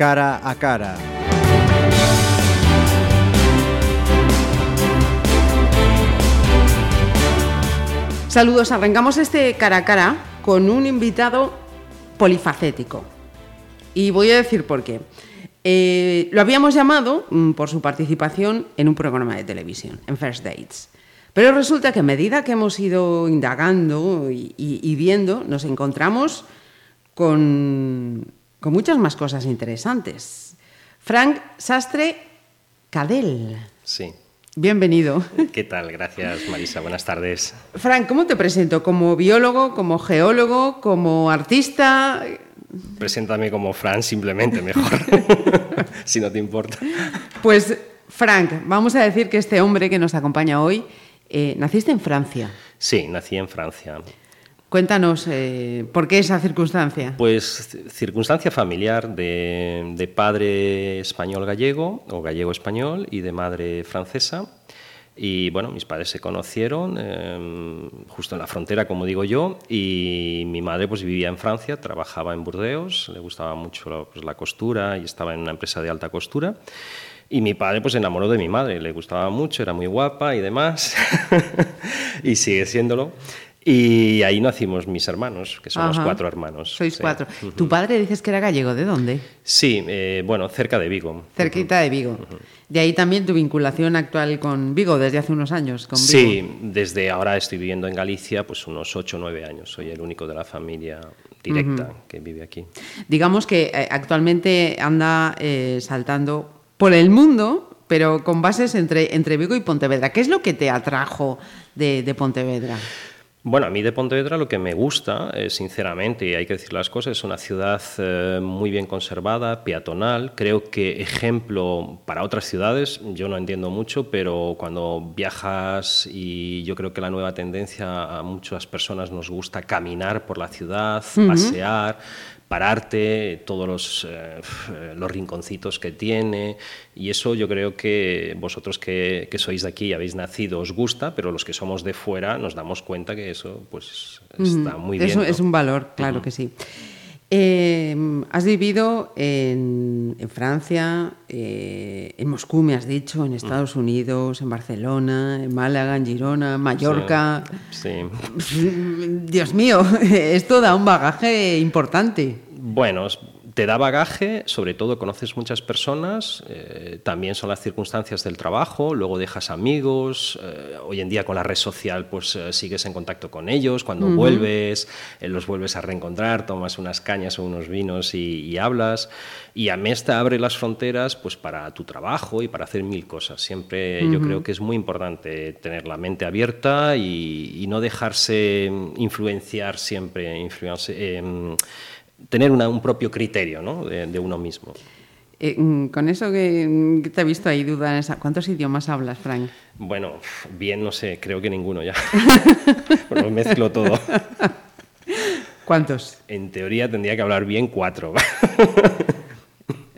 cara a cara. Saludos, arrancamos este cara a cara con un invitado polifacético. Y voy a decir por qué. Eh, lo habíamos llamado mm, por su participación en un programa de televisión, en First Dates. Pero resulta que a medida que hemos ido indagando y, viendo, nos encontramos con, con muchas más cosas interesantes. Frank Sastre Cadell, Sí. bienvenido. ¿Qué tal? Gracias, Marisa. Buenas tardes. Frank, ¿cómo te presento? ¿Como biólogo, como geólogo, como artista? Preséntame como Fran, simplemente mejor, si no te importa. Pues, Frank, vamos a decir que este hombre que nos acompaña hoy, eh, naciste en Francia. Sí, nací en Francia. Cuéntanos, eh, ¿por qué esa circunstancia? Pues circunstancia familiar de, padre español gallego o gallego español y de madre francesa. Y bueno, mis padres se conocieron eh, justo en la frontera, como digo yo, y mi madre pues vivía en Francia, trabajaba en Burdeos, le gustaba mucho pues, la costura y estaba en una empresa de alta costura. Y mi padre pues se enamoró de mi madre, le gustaba mucho, era muy guapa y demás, y sigue siéndolo. Y ahí nacimos mis hermanos, que somos Ajá. cuatro hermanos. Sois sí. cuatro. Tu padre dices que era gallego, ¿de dónde? Sí, eh, bueno, cerca de Vigo. Cerquita de Vigo. De ahí también tu vinculación actual con Vigo desde hace unos años. Con Vigo. Sí, desde ahora estoy viviendo en Galicia pues unos 8 o 9 años. Soy el único de la familia directa que vive aquí. Digamos que eh, actualmente anda eh, saltando por el mundo, pero con bases entre, entre Vigo y Pontevedra. ¿Qué es lo que te atrajo de, de Pontevedra? Bueno, a mí de Pontevedra lo que me gusta, eh, sinceramente, y hay que decir las cosas, es una ciudad eh, muy bien conservada, peatonal. Creo que ejemplo para otras ciudades, yo no entiendo mucho, pero cuando viajas y yo creo que la nueva tendencia a muchas personas nos gusta caminar por la ciudad, pasear, pararte, todos los, eh, los rinconcitos que tiene. Y eso yo creo que vosotros que, que sois de aquí y habéis nacido os gusta, pero los que somos de fuera nos damos cuenta que eso pues está muy es, bien. ¿no? es un valor, claro que sí. Eh, has vivido en, en Francia, eh, en Moscú, me has dicho, en Estados Unidos, en Barcelona, en Málaga, en Girona, en Mallorca. Sí. Dios mío, esto da un bagaje importante. Bueno, te da bagaje, sobre todo conoces muchas personas, eh, también son las circunstancias del trabajo, luego dejas amigos, eh, hoy en día con la red social pues eh, sigues en contacto con ellos, cuando vuelves los vuelves a reencontrar, tomas unas cañas o unos vinos y, y hablas, y a mes te abre las fronteras pues para tu trabajo y para hacer mil cosas. Siempre yo creo que es muy importante tener la mente abierta y, y no dejarse influenciar siempre, influenci- em, tener una- un propio criterio ¿no? de, de uno mismo. Eh, mm, con eso que, mm, que te he visto ahí duda, en esa- ¿cuántos idiomas hablas, Frank? Bueno, bien, no sé, creo que ninguno ya. Pero mezclo todo. ¿Cuántos? En teoría tendría que hablar bien cuatro.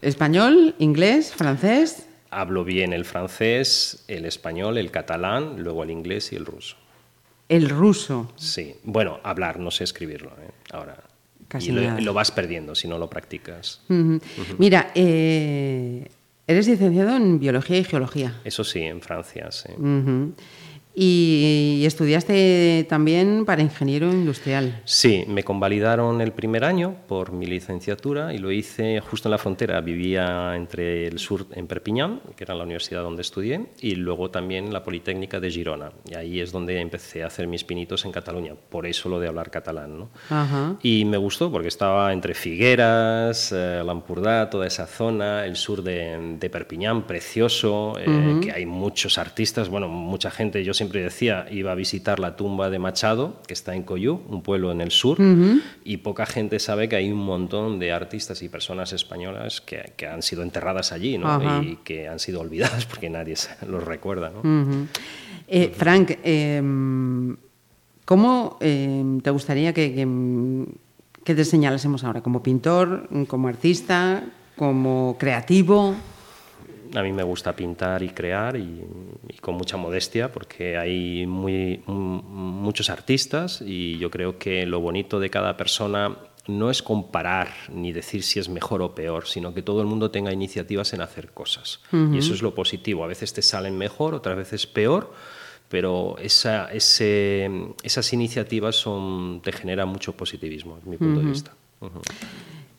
¿Español, inglés, francés? Hablo bien el francés, el español, el catalán, luego el inglés y el ruso. El ruso. Sí, bueno, hablar, no sé escribirlo. ¿eh? Ahora. Casi y lo, nada. lo vas perdiendo si no lo practicas. Mira, eh, eres licenciado en biología y geología. Eso sí, en Francia, sí. Y estudiaste también para ingeniero industrial. Sí, me convalidaron el primer año por mi licenciatura y lo hice justo en la frontera. Vivía entre el sur, en Perpiñán, que era la universidad donde estudié, y luego también la Politécnica de Girona. Y ahí es donde empecé a hacer mis pinitos en Cataluña. Por eso lo de hablar catalán. ¿no? Ajá. Y me gustó porque estaba entre Figueras, eh, Lampurdá, toda esa zona, el sur de, de Perpiñán, precioso, eh, que hay muchos artistas, bueno, mucha gente, yo siempre decía, iba a visitar la tumba de Machado, que está en Coyú, un pueblo en el sur, y poca gente sabe que hay un montón de artistas y personas españolas que, que han sido enterradas allí, ¿no? Y que han sido olvidadas porque nadie los recuerda, ¿no? Eh, Frank, em, ¿cómo em, te gustaría que, que- que te señalásemos ahora? ¿Como pintor, como artista, como creativo? A mí me gusta pintar y crear y, y con mucha modestia porque hay muy, muchos artistas y yo creo que lo bonito de cada persona no es comparar ni decir si es mejor o peor, sino que todo el mundo tenga iniciativas en hacer cosas. Y eso es lo positivo. A veces te salen mejor, otras veces peor, pero esa, esas iniciativas son, te generan mucho positivismo, desde mi punto de vista.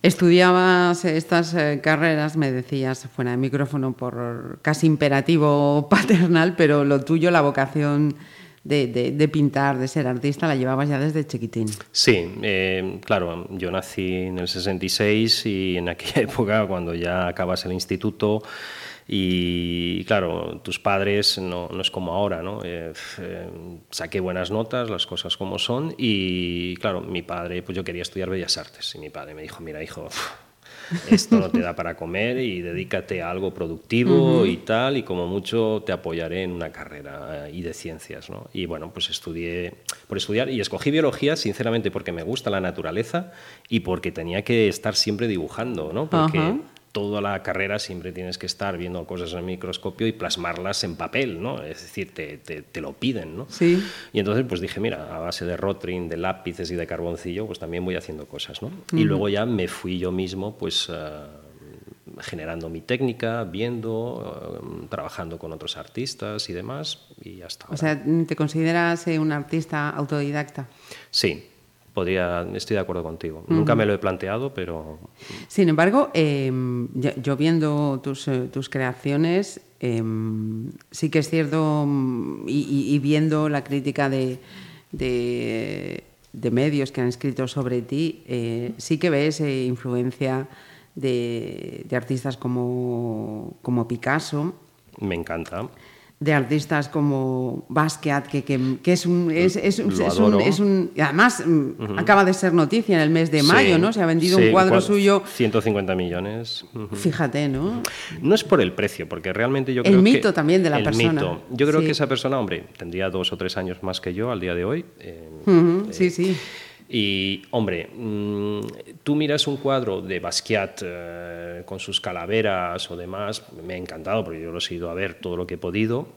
Estudiabas estas eh, carreras, me decías fuera de micrófono, por casi imperativo paternal, pero lo tuyo, la vocación de, pintar, de ser artista, la llevabas ya desde chiquitín. Sí, eh, claro, yo nací en el 66 y en aquella época, cuando ya acabas el instituto, y claro, tus padres no, no es como ahora, ¿no? Eh, eh, saqué buenas notas, las cosas como son, y claro, mi padre, pues yo quería estudiar Bellas Artes, y mi padre me dijo, mira, hijo, esto no te da para comer y dedícate a algo productivo y tal, y como mucho te apoyaré en una carrera eh, y de ciencias, ¿no? Y bueno, pues estudié por estudiar y escogí biología, sinceramente, porque me gusta la naturaleza y porque tenía que estar siempre dibujando, ¿no? Porque toda la carrera siempre tienes que estar viendo cosas en el microscopio y plasmarlas en papel, ¿no? Es decir, te, te, lo piden, ¿no? Sí. Y entonces pues dije, mira, a base de rotring, de lápices y de carboncillo, pues también voy haciendo cosas, ¿no? Y luego ya me fui yo mismo, pues... Eh, generando mi técnica, viendo, eh, trabajando con otros artistas y demás, y hasta O sea, ¿te consideras eh, un artista autodidacta? Sí, podría, estoy de acuerdo contigo. Nunca me lo he planteado, pero... Sin embargo, em, yo, viendo tus, eh, tus creaciones, em, sí que es cierto, mm, y, viendo la crítica de, de, medios que han escrito sobre ti, eh, sí que ves eh, influencia de, de, artistas como, como Picasso. Me encanta de artistas como Basquiat, que, que, es, un, es, es, un, Además, mm, acaba de ser noticia en el mes de mayo, ¿no? Se ha vendido un cuadro suyo... 150 millones. Fíjate, ¿no? No es por el precio, porque realmente yo creo que... El mito también de la el persona. Mito. Yo creo que esa persona, hombre, tendría dos o tres años más que yo al día de hoy. Eh, sí, sí. Y, hombre, mm, tú miras un cuadro de Basquiat eh, con sus calaveras o demás, me ha encantado porque yo lo he ido a ver todo lo que he podido.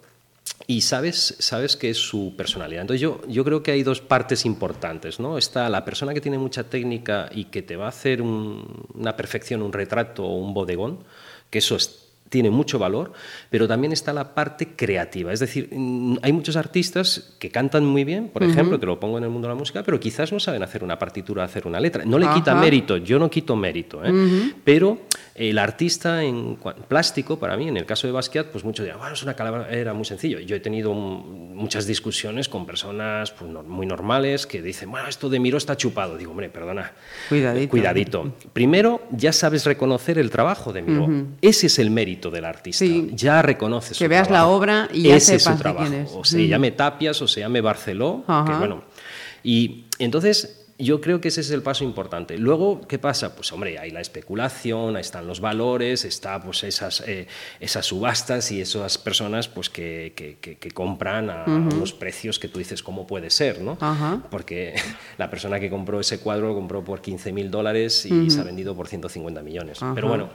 Y sabes, sabes que es su personalidad. Entonces yo, yo creo que hay dos partes importantes. ¿no? Está la persona que tiene mucha técnica y que te va a hacer una perfección, un retrato o un bodegón, que eso es tiene mucho valor, pero también está la parte creativa. Es decir, hay muchos artistas que cantan muy bien, por ejemplo, te lo pongo en el mundo de la música, pero quizás no saben hacer una partitura, hacer una letra. No le quita mérito, yo no quito mérito, ¿eh? pero el artista en plástico, para mí, en el caso de Basquiat, pues muchos dirán, bueno, es una calavera muy sencillo. Yo he tenido muchas discusiones con personas pues, muy normales que dicen, bueno, esto de Miro está chupado. Digo, hombre, perdona. Cuidadito. Cuidadito. Primero, ya sabes reconocer el trabajo de Miro. Ese es el mérito del artista. Ya reconoces Que veas la obra y ya Ese sepas es su trabajo. O se llame Tapias o se llame Barceló. Que, bueno, y entonces yo creo que ese es el paso importante. Luego, ¿qué pasa? Pues hombre, hay la especulación, ahí están los valores, está pues esas, eh, esas subastas y esas personas pues que, que, compran a unos precios que tú dices, ¿cómo puede ser? ¿no? Porque la persona que compró ese cuadro lo compró por 15 mil dólares y se ha vendido por 150 millones. Pero bueno,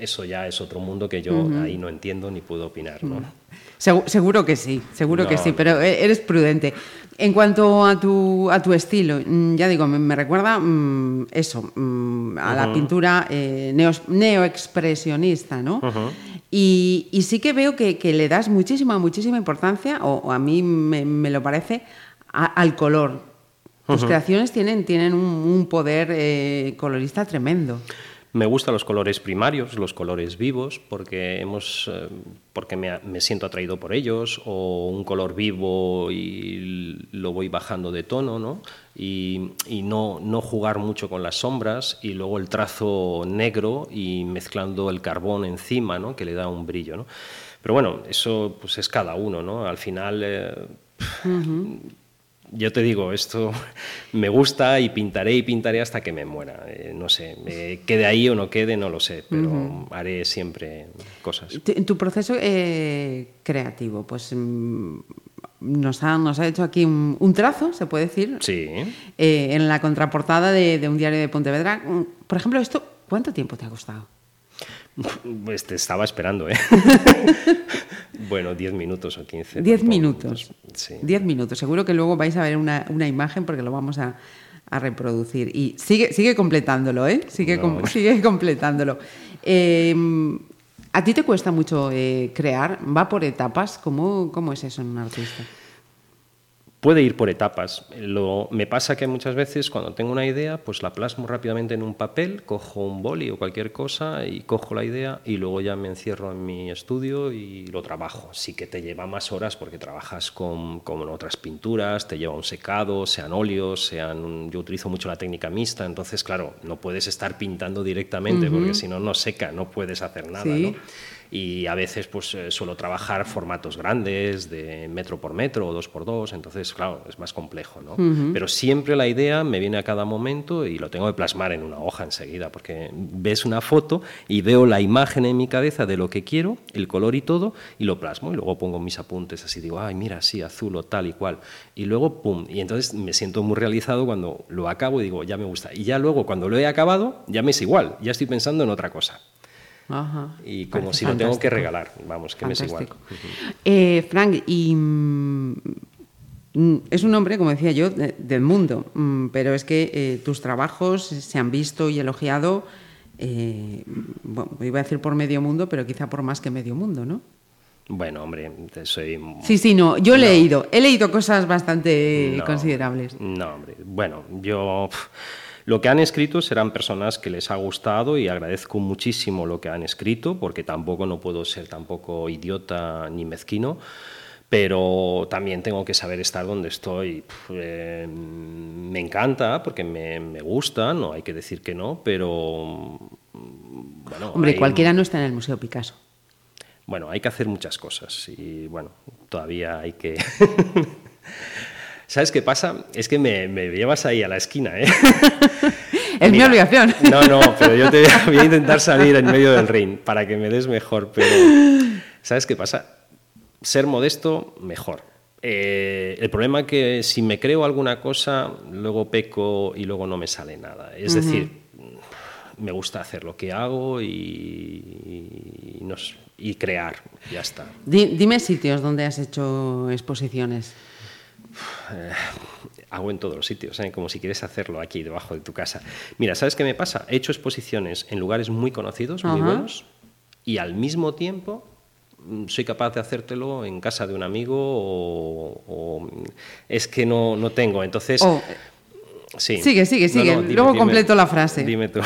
eso ya es otro mundo que yo ahí no entiendo ni puedo opinar. ¿no? Seguro, que sí, seguro que sí, pero e-, eres prudente. En cuanto a tu, a tu estilo, mm, ya digo, me, recuerda mm, eso, mm, a la pintura eh, neoexpresionista, ¿no? y, sí que veo que, le das muchísima, muchísima importancia, o, a mí me, lo parece, al color. Tus creaciones tienen, tienen un, poder eh, colorista tremendo. Me gustan los colores primarios, los colores vivos, porque, hemos, eh, porque me, siento atraído por ellos, o un color vivo y lo voy bajando de tono, ¿no? Y, no, no, jugar mucho con las sombras, y luego el trazo negro y mezclando el carbón encima, ¿no? Que le da un brillo, ¿no? Pero bueno, eso pues es cada uno, ¿no? Al final... Eh, yo te digo, esto me gusta y pintaré y pintaré hasta que me muera. Eh, no sé, me quede ahí o no quede, no lo sé, pero haré siempre cosas. En tu proceso eh, creativo, pues mm, nos ha, nos ha hecho aquí un, trazo, se puede decir. Sí. Eh, en la contraportada de, de un diario de Pontevedra. Mm, por ejemplo, esto, ¿cuánto tiempo te ha costado? Pues te estaba esperando, ¿eh? bueno, 10 minutos o 15. 10 minutos. Sí. 10 minutos. Seguro que luego vais a ver una, imagen porque lo vamos a, a reproducir. Y sigue, sigue completándolo, ¿eh? Sigue, sigue completándolo. Em, ¿A ti te cuesta mucho eh, crear? ¿Va por etapas? ¿Cómo, ¿Cómo es eso en un artista? Puede ir por etapas. Lo, me pasa que muchas veces cuando tengo una idea, pues la plasmo rápidamente en un papel, cojo un boli o cualquier cosa y cojo la idea y luego ya me encierro en mi estudio y lo trabajo. Sí que te lleva más horas porque trabajas con, con otras pinturas, te lleva un secado, sean óleos, sean... Yo utilizo mucho la técnica mixta, entonces claro, no puedes estar pintando directamente porque si no, no seca, no puedes hacer nada. ¿no? Y a veces pues eh, suelo trabajar formatos grandes de metro por metro o dos por dos, entonces claro, es más complejo, ¿no? Pero siempre la idea me viene a cada momento y lo tengo que plasmar en una hoja enseguida, porque ves una foto y veo la imagen en mi cabeza de lo que quiero, el color y todo, y lo plasmo y luego pongo mis apuntes así, digo, ay, mira, sí, azul o tal y cual, y luego, pum, y entonces me siento muy realizado cuando lo acabo y digo, ya me gusta, y ya luego cuando lo he acabado, ya me es igual, ya estoy pensando en otra cosa. Y como si lo tengo que regalar, vamos, que me es igual. Eh, Frank, y mm, es un hombre, como decía yo, del mundo, mm, pero es que eh, tus trabajos se han visto y elogiado, eh, bueno, iba a decir por medio mundo, pero quizá por más que medio mundo, ¿no? Bueno, hombre, soy... Sí, sí, no, yo he leído, he leído cosas bastante considerables. No, hombre, bueno, yo... Lo que han escrito serán personas que les ha gustado y agradezco muchísimo lo que han escrito, porque tampoco no puedo ser tampoco idiota ni mezquino, pero también tengo que saber estar donde estoy. Eh, me encanta porque me, gusta, no hay que decir que no, pero... Bueno, Hombre, cualquiera no está en el Museo Picasso. Bueno, hay que hacer muchas cosas y bueno, todavía hay que... ¿Sabes qué pasa? Es que me, llevas ahí a la esquina, ¿eh? es mi obligación. No, no, pero yo te voy a intentar salir en medio del ring para que me des mejor. Pero, ¿sabes qué pasa? Ser modesto, mejor. Eh, el problema es que si me creo alguna cosa, luego peco y luego no me sale nada. Es decir, me gusta hacer lo que hago y, y crear, ya está. Dime sitios donde has hecho exposiciones. Eh, hago en todos los sitios, ¿eh? como si quieres hacerlo aquí debajo de tu casa. Mira, ¿sabes qué me pasa? He hecho exposiciones en lugares muy conocidos, muy buenos, y al mismo tiempo mm, soy capaz de hacértelo en casa de un amigo o, es que no, no tengo. Entonces, oh, sí. Sigue, sigue, sigue. Luego completo la frase. Dime tú.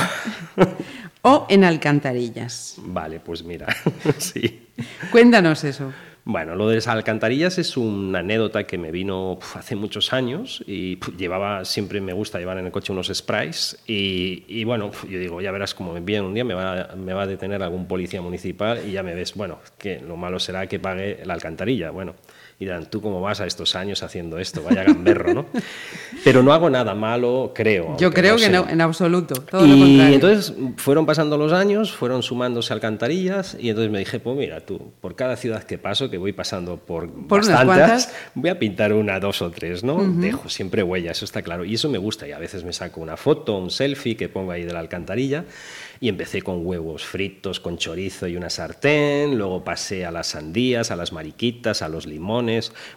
o en alcantarillas. Vale, pues mira, sí. Cuéntanos eso. Bueno, lo de las alcantarillas es una anécdota que me vino hace muchos años y llevaba, siempre me gusta llevar en el coche unos sprays y, bueno, yo digo, ya verás como me envían un día, me va, me va a detener algún policía municipal y ya me ves, bueno, que lo malo será que pague la alcantarilla. Bueno, y dirán, ¿tú cómo vas a estos años haciendo esto? Vaya gamberro, ¿no? Pero no hago nada malo, creo. Yo creo que no, en absoluto, todo y lo entonces fueron pasando los años, fueron sumándose alcantarillas y entonces me dije, pues mira, tú, por cada ciudad que paso, que voy pasando por, ¿Por bastantes, voy a pintar una, dos o tres, ¿no? Dejo siempre huellas, eso está claro. Y eso me gusta y a veces me saco una foto, un selfie que pongo ahí de la alcantarilla y empecé con huevos fritos, con chorizo y una sartén, luego pasé a las sandías, a las mariquitas, a los limones,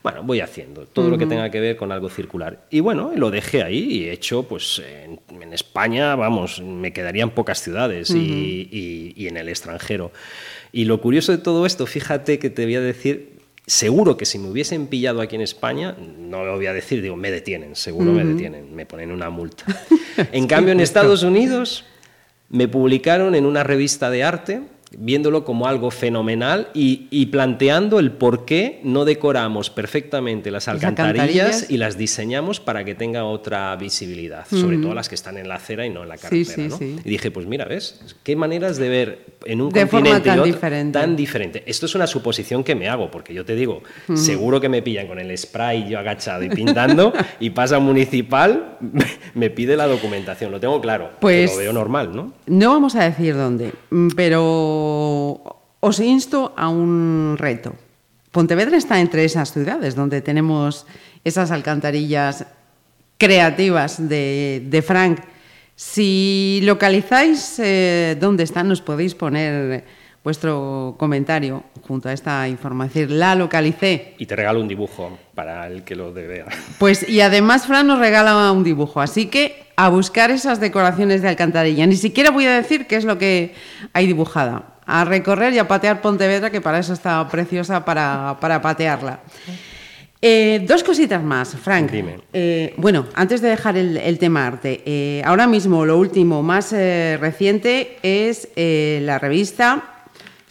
bueno, voy haciendo todo lo que tenga que ver con algo circular. Y bueno, lo dejé ahí y he hecho, pues en, España, vamos, me quedarían pocas ciudades y, y en el extranjero. Y lo curioso de todo esto, fíjate que te voy a decir, seguro que si me hubiesen pillado aquí en España, no lo voy a decir, digo, me detienen, seguro me detienen, me ponen una multa. en cambio, en Estados Unidos me publicaron en una revista de arte viéndolo como algo fenomenal y, planteando el por qué no decoramos perfectamente las alcantarillas, y las diseñamos para que tenga otra visibilidad, sobre todo las que están en la acera y no en la carretera. Y dije, pues mira, ¿ves? ¿Qué maneras de ver en un continente tan, diferente. tan diferente? Esto es una suposición que me hago, porque yo te digo, seguro que me pillan con el spray yo agachado y pintando y pasa un municipal, me pide la documentación, lo tengo claro, pues, lo veo normal, ¿no? No vamos a decir dónde, pero os insto a un reto. Pontevedra está entre esas ciudades donde tenemos esas alcantarillas creativas de, de Frank. Si localizáis eh, dónde están, nos podéis poner vuestro comentario. junto a esta información. La localicé. Y te regalo un dibujo para el que lo vea. Pues y además Fran nos regala un dibujo, así que a buscar esas decoraciones de alcantarilla. Ni siquiera voy a decir qué es lo que hay dibujada. A recorrer y a patear Pontevedra, que para eso está preciosa para, para patearla. Eh, dos cositas más, Frank. Dime. Eh, bueno, antes de dejar el, tema arte, eh, ahora mismo lo último más reciente es la revista,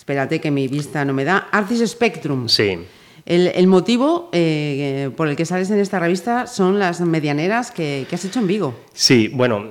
espérate que mi vista no me da, Artist Spectrum. Sí. El, motivo eh, por el que sales en esta revista son las medianeras que, has hecho en Vigo. Sí, bueno,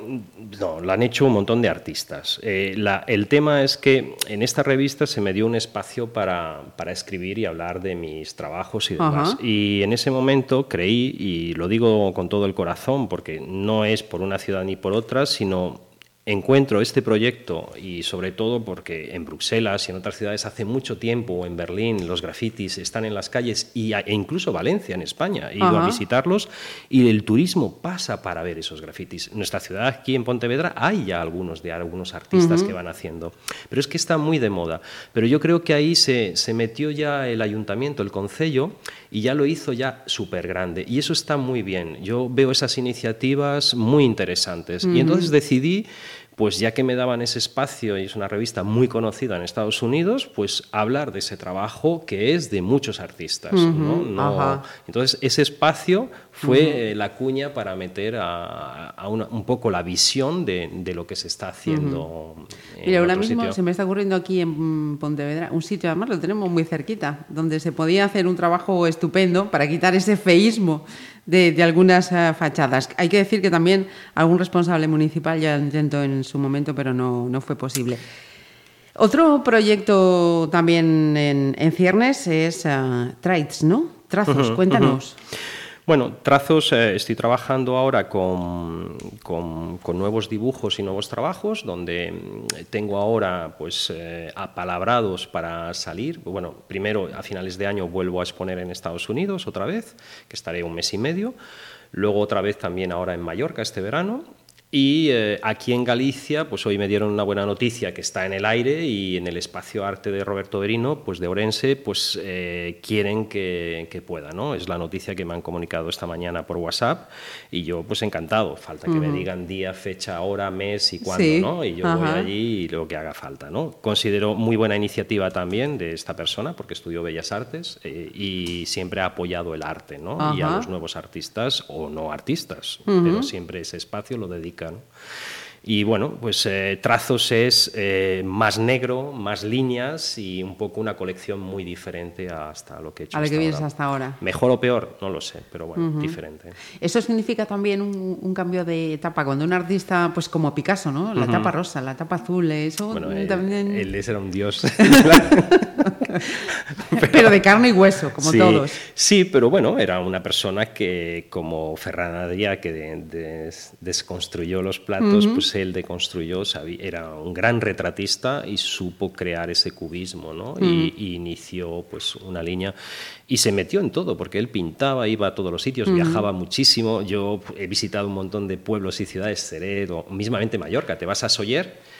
no, lo han hecho un montón de artistas. Eh, el tema es que en esta revista se me dio un espacio para, escribir y hablar de mis trabajos y demás. Y en ese momento creí, y lo digo con todo el corazón, porque no es por una ciudad ni por otra, sino encuentro este proyecto y sobre todo porque en Bruselas y en otras ciudades hace mucho tiempo, en Berlín, los grafitis están en las calles y, e incluso Valencia, en España, he ido a visitarlos y el turismo pasa para ver esos grafitis. En nuestra ciudad, aquí en Pontevedra, hay ya algunos de algunos artistas que van haciendo, pero es que está muy de moda. Pero yo creo que ahí se, se metió ya el ayuntamiento, el concello, y ya lo hizo ya súper grande. Y eso está muy bien. Yo veo esas iniciativas muy interesantes. Y entonces decidí pues ya que me daban ese espacio y es una revista muy conocida en Estados Unidos, pues hablar de ese trabajo que es de muchos artistas. entonces ese espacio fue la cuña para meter a, un poco la visión de, lo que se está haciendo. Mira, ahora mismo se me está ocurriendo aquí en Pontevedra un sitio, además lo tenemos muy cerquita, donde se podía hacer un trabajo estupendo para quitar ese feísmo de, algunas eh, fachadas. Hay que decir que también algún responsable municipal ya intentó en su momento, pero no, no fue posible. Otro proyecto también en, ciernes es uh, ¿no? Trazos, cuéntanos. Bueno, trazos, eh, estoy trabajando ahora con, nuevos dibujos y nuevos trabajos, donde mm, tengo ahora pues eh, apalabrados para salir. Bueno, primero a finales de año vuelvo a exponer en Estados Unidos otra vez, que estaré un mes y medio. Luego otra vez también ahora en Mallorca este verano y eh, aquí en Galicia, pues hoy me dieron una buena noticia que está en el aire y en el espacio arte de Roberto Berino, pues de Orense, pues eh, quieren que, que, pueda, ¿no? Es la noticia que me han comunicado esta mañana por WhatsApp y yo pues encantado. Falta que me digan día, fecha, hora, mes y cuándo, ¿no? Y yo voy allí y lo que haga falta, ¿no? Considero muy buena iniciativa también de esta persona porque estudió Bellas Artes eh, y siempre ha apoyado el arte, ¿no? Y a los nuevos artistas o no artistas, pero siempre ese espacio lo dedica y bueno, pues eh, Trazos es eh, más negro, más líneas y un poco una colección muy diferente hasta lo que he hecho. A lo que vienes hasta ahora. Mejor o peor, no lo sé, pero bueno, diferente. Eso significa también un, cambio de etapa. Cuando un artista, pues como Picasso, ¿no? La etapa rosa, la etapa azul, eso bueno, también. Él, era un dios. pero, de carne y hueso, como todos. Sí, pero bueno, era una persona que, como Ferran Adrià, que desconstruyó los platos, pues él deconstruyó, era un gran retratista y supo crear ese cubismo, ¿no? y, inició pues una línea y se metió en todo, porque él pintaba, iba a todos los sitios, viajaba muchísimo. Yo he visitado un montón de pueblos y ciudades, Ceredo, mismamente Mallorca, te vas a Soller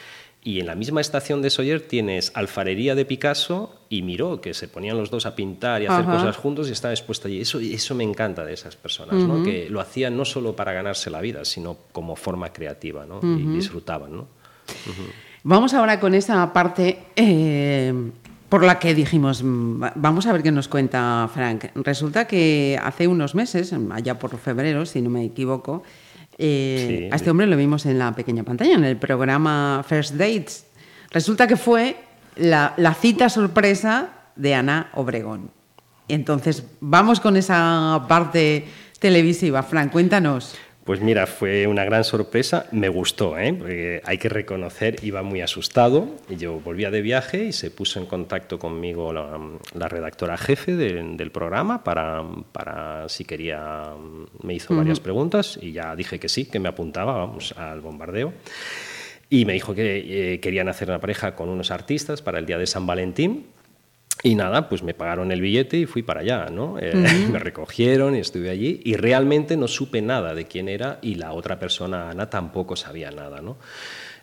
y en la misma estación de Soller tienes alfarería de Picasso y Miró, que se ponían los dos a pintar y a hacer cosas juntos y estaba expuesto allí. Eso, eso me encanta de esas personas, ¿no? que lo hacían no solo para ganarse la vida, sino como forma creativa ¿no? y disfrutaban. ¿no? Vamos ahora con esa parte eh, por la que dijimos, mm, vamos a ver qué nos cuenta Frank. Resulta que hace unos meses, allá por febrero, si no me equivoco, eh, a este hombre lo vimos en la pequeña pantalla, en el programa First Dates. Resulta que fue la, cita sorpresa de Ana Obregón. Entonces, vamos con esa parte televisiva. Fran, cuéntanos. Pues mira, fue una gran sorpresa, me gustó, ¿eh? porque hay que reconocer, iba muy asustado, y yo volvía de viaje y se puso en contacto conmigo la, redactora jefe del programa para, para, si quería, me hizo varias preguntas y ya dije que sí, que me apuntaba, vamos, al bombardeo. Y me dijo que eh, querían hacer una pareja con unos artistas para el día de San Valentín y nada, pues me pagaron el billete y fui para allá, ¿no? Eh, me recogieron y estuve allí y realmente no supe nada de quién era y la otra persona, Ana, tampoco sabía nada, ¿no?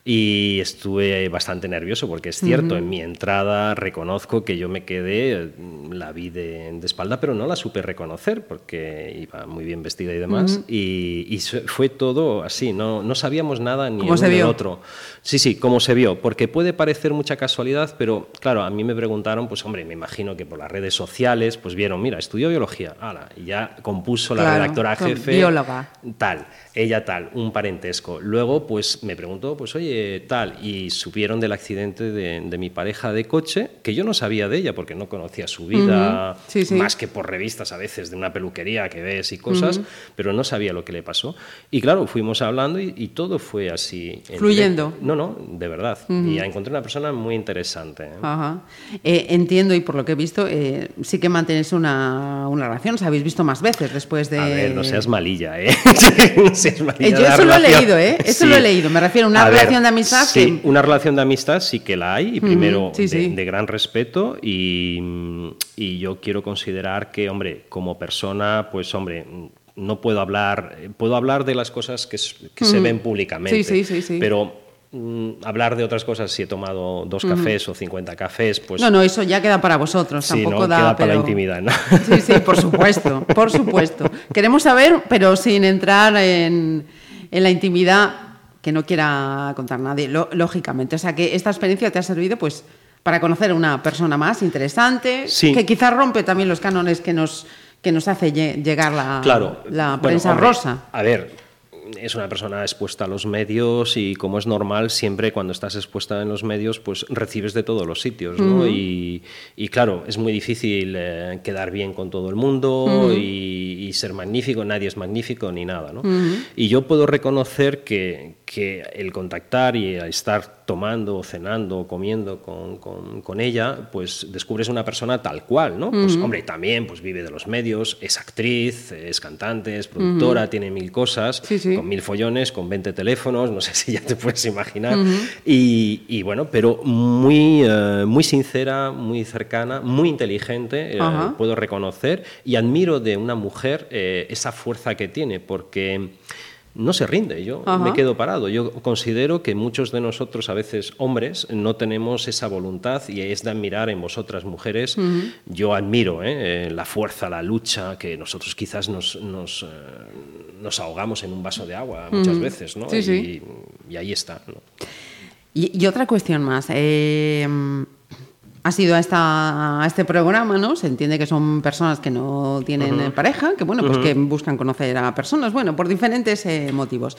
Y estuve bastante nervioso porque es cierto, en mi entrada reconozco que yo me quedé, la vi de, espalda, pero no la supe reconocer porque iba muy bien vestida y demás. y, fue todo así, no, no sabíamos nada ni uno ni otro. Sí, sí, como se vio, porque puede parecer mucha casualidad, pero claro, a mí me preguntaron, pues hombre, me imagino que por las redes sociales, pues vieron, mira, estudió biología, ala, y ya compuso la redactora jefe. Bióloga. Tal, ella tal, un parentesco. Luego, pues me preguntó, pues oye, tal, y supieron del accidente de, mi pareja de coche, que yo no sabía de ella porque no conocía su vida, más que por revistas a veces de una peluquería que ves y cosas, pero no sabía lo que le pasó. Y claro, fuimos hablando y, todo fue así. Fluyendo. No, no, de verdad. Y encontré una persona muy interesante. ¿eh? Eh, entiendo y por lo que he visto, eh, sí que mantienes una, una relación. Os habéis visto más veces después de. A ver, no seas malilla, ¿eh? malilla Yo eso lo he leído, ¿eh? Eso lo he leído. Me refiero a una relación de amistad. Sí, una relación de amistad sí que la hay. Y primero, de, gran respeto. Y, y yo quiero considerar que, hombre, como persona, pues, hombre no puedo hablar, puedo hablar de las cosas que, que se ven públicamente, sí, sí, sí, pero hablar de otras cosas, si he tomado dos cafés o 50 cafés, pues... No, no, eso ya queda para vosotros, tampoco da... Queda para la intimidad, ¿no? Sí, sí, por supuesto, por supuesto. Queremos saber, pero sin entrar en, en la intimidad que no quiera contar nadie, lógicamente. O sea, que esta experiencia te ha servido, pues, para conocer a una persona más interesante, que quizás rompe también los cánones que nos que nos hace llegar la, la prensa rosa. A ver, es una persona expuesta a los medios y como es normal, siempre cuando estás expuesta en los medios, pues recibes de todos los sitios, ¿no? y, claro, es muy difícil eh, quedar bien con todo el mundo y, ser magnífico, nadie es magnífico ni nada, ¿no? Y yo puedo reconocer que, que el contactar y estar tomando, cenando, comiendo con, con, ella, pues descubres una persona tal cual, ¿no? Pues hombre, también pues vive de los medios, es actriz, es cantante, es productora, tiene mil cosas, con mil follones, con 20 teléfonos, no sé si ya te puedes imaginar. y, y, bueno, pero muy, eh, muy sincera, muy cercana, muy inteligente, eh, puedo reconocer, y admiro de una mujer eh, esa fuerza que tiene, porque no se rinde, yo me quedo parado. Yo considero que muchos de nosotros, a veces hombres, no tenemos esa voluntad y es de admirar en vosotras mujeres. Yo admiro ¿eh? la fuerza, la lucha, que nosotros quizás nos, nos, eh, ahogamos en un vaso de agua muchas veces, ¿no? y, ahí está. Y, otra cuestión más. Eh, ha sido a, esta, a este programa, ¿no? Se entiende que son personas que no tienen pareja, que bueno, pues que buscan conocer a personas, bueno, por diferentes eh, motivos.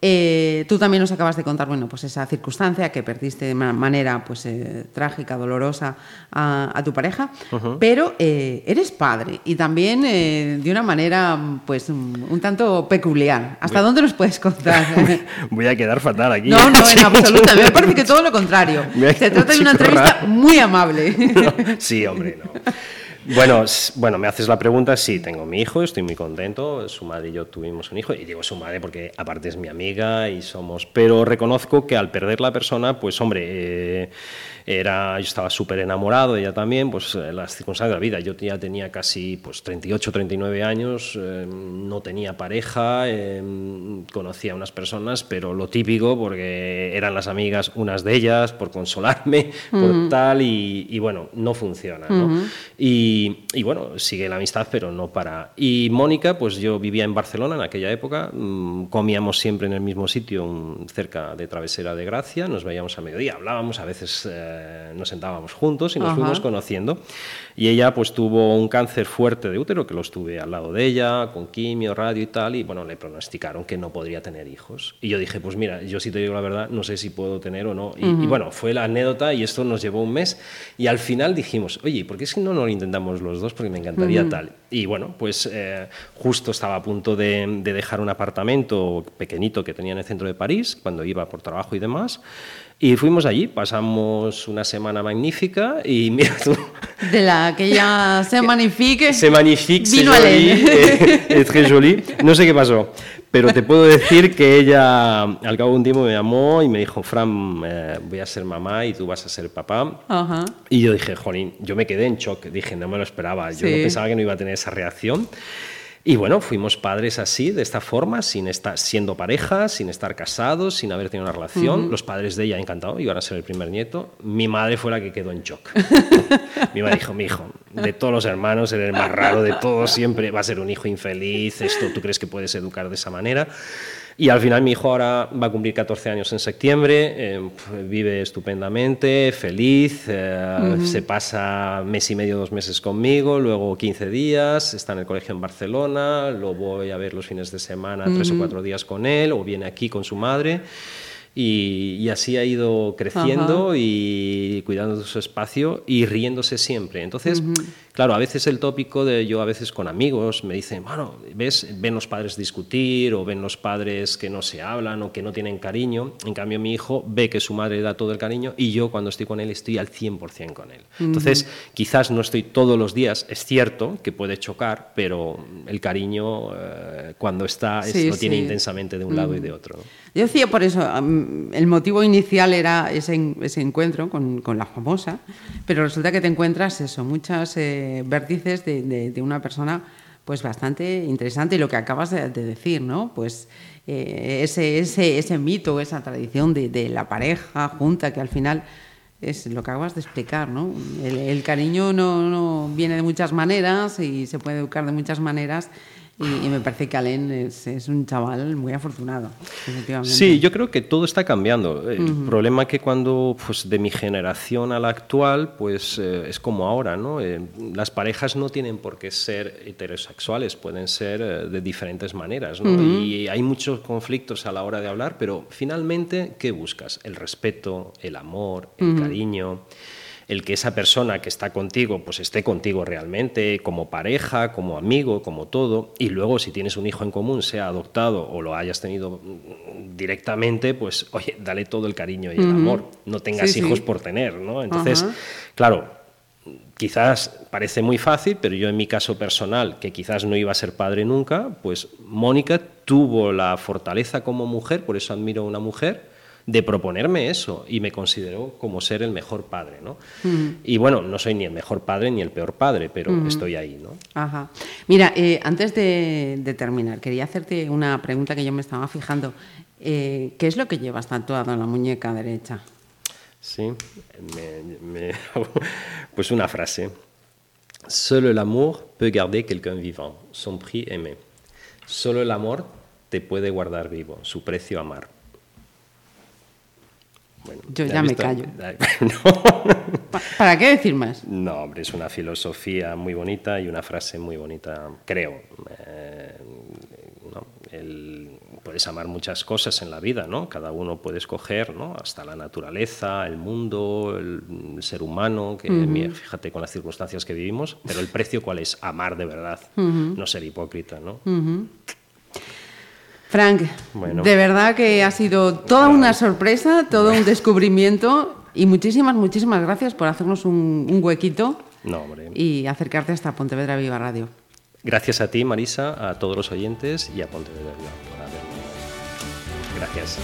Eh, tú también nos acabas de contar, bueno, pues esa circunstancia que perdiste de manera, pues, eh, trágica, dolorosa a, tu pareja, pero eres padre y también de una manera, pues, un, tanto peculiar. ¿Hasta dónde nos puedes contar? Voy a quedar fatal aquí. No, no, en absoluto. Me parece que todo lo contrario. Se trata de una entrevista muy sí, hombre, no. Bueno, bueno, me haces la pregunta, sí, tengo mi hijo, estoy muy contento, su madre y yo tuvimos un hijo, y digo su madre porque aparte es mi amiga y somos, pero reconozco que al perder la persona, pues hombre, eh, era, yo estaba súper enamorado, ella también, pues eh, las circunstancias de la vida. Yo ya tenía casi pues, 38, 39 años, eh, no tenía pareja, eh, conocía a unas personas, pero lo típico, porque eran las amigas, unas de ellas, por consolarme, por tal, y, bueno, no funciona. ¿no? y, y, bueno, sigue la amistad, pero no para. Y Mónica, pues yo vivía en Barcelona en aquella época, mm, comíamos siempre en el mismo sitio, cerca de Travesera de Gracia, nos veíamos a mediodía, hablábamos a veces eh, nos sentábamos juntos y nos fuimos conociendo. Y ella pues tuvo un cáncer fuerte de útero, que lo estuve al lado de ella, con quimio, radio y tal, y bueno, le pronosticaron que no podría tener hijos. Y yo dije, pues mira, yo si te digo la verdad, no sé si puedo tener o no. Y, bueno, fue la anécdota y esto nos llevó un mes. Y al final dijimos, oye, ¿por qué es que no, lo intentamos los dos? Porque me encantaría tal. Y bueno, pues eh, justo estaba a punto de, de dejar un apartamento pequeñito que tenía en el centro de París, cuando iba por trabajo y demás. Y fuimos allí, pasamos una semana magnífica y mira tú. De la que ya se magnifique. Se magnifique, vino c'est es très joli. No sé qué pasó, pero te puedo decir que ella al cabo de un tiempo me llamó y me dijo, Fran, eh, voy a ser mamá y tú vas a ser papá. Y yo dije, jolín, yo me quedé en shock, dije, no me lo esperaba, yo no pensaba que no iba a tener esa reacción. Y bueno, fuimos padres así, de esta forma, sin estar siendo pareja, sin estar casados, sin haber tenido una relación. Los padres de ella encantados, iban a ser el primer nieto. Mi madre fue la que quedó en shock. Mi madre dijo, mi hijo, de todos los hermanos, eres el más raro de todos, siempre va a ser un hijo infeliz, esto, ¿tú crees que puedes educar de esa manera? Y al final mi hijo ahora va a cumplir 14 años en septiembre, eh, vive estupendamente, feliz, eh, se pasa mes y medio, dos meses conmigo, luego 15 días, está en el colegio en Barcelona, lo voy a ver los fines de semana, tres o cuatro días con él, o viene aquí con su madre. Y, así ha ido creciendo y cuidando de su espacio y riéndose siempre. Entonces, claro, a veces el tópico de yo a veces con amigos me dicen, bueno, ¿ves? Ven los padres discutir o ven los padres que no se hablan o que no tienen cariño. En cambio, mi hijo ve que su madre da todo el cariño y yo cuando estoy con él estoy al 100% con él. Entonces, quizás no estoy todos los días, es cierto que puede chocar, pero el cariño eh, cuando está lo tiene intensamente de un lado y de otro. Yo decía por eso, el motivo inicial era ese, ese encuentro con, con, la famosa, pero resulta que te encuentras eso, muchas eh, vértices de, de, una persona pues bastante interesante y lo que acabas de, decir, ¿no? Pues eh, ese, ese, ese mito, esa tradición de, la pareja junta que al final es lo que acabas de explicar, ¿no? El, el cariño no, no, viene de muchas maneras y se puede educar de muchas maneras y, me parece que Alain es, es, un chaval muy afortunado, Sí, yo creo que todo está cambiando. El problema es que cuando, pues de mi generación a la actual, pues eh, es como ahora, ¿no? Eh, las parejas no tienen por qué ser heterosexuales, pueden ser eh, de diferentes maneras, ¿no? Y hay muchos conflictos a la hora de hablar, pero finalmente, ¿qué buscas? El respeto, el amor, el cariño el que esa persona que está contigo, pues esté contigo realmente, como pareja, como amigo, como todo, y luego si tienes un hijo en común, sea adoptado o lo hayas tenido directamente, pues oye, dale todo el cariño y el amor, no tengas hijos por tener, ¿no? Entonces, claro, quizás parece muy fácil, pero yo en mi caso personal, que quizás no iba a ser padre nunca, pues Mónica tuvo la fortaleza como mujer, por eso admiro a una mujer, de proponerme eso y me considero como ser el mejor padre, ¿no? Y bueno, no soy ni el mejor padre ni el peor padre, pero estoy ahí, ¿no? Ajá. Mira, eh, antes de, terminar, quería hacerte una pregunta que yo me estaba fijando. Eh, ¿Qué es lo que llevas tatuado en la muñeca derecha? Sí, pues una frase. Solo el amor peut garder quelqu'un vivant, son prix aimé. Solo el amor te puede guardar vivo, su precio amar. Yo ya, me callo. ¿Para qué decir más? No, hombre, es una filosofía muy bonita y una frase muy bonita, creo. Eh, puedes amar muchas cosas en la vida, ¿no? Cada uno puede escoger, ¿no? Hasta la naturaleza, el mundo, el, ser humano, que fíjate con las circunstancias que vivimos, pero el precio cuál es, amar de verdad, no ser hipócrita, ¿no? Frank, de verdad que ha sido toda una sorpresa, todo un descubrimiento y muchísimas, muchísimas gracias por hacernos un, huequito y acercarte hasta Pontevedra Viva Radio. Gracias a ti, Marisa, a todos los oyentes y a Pontevedra Viva por. Gracias.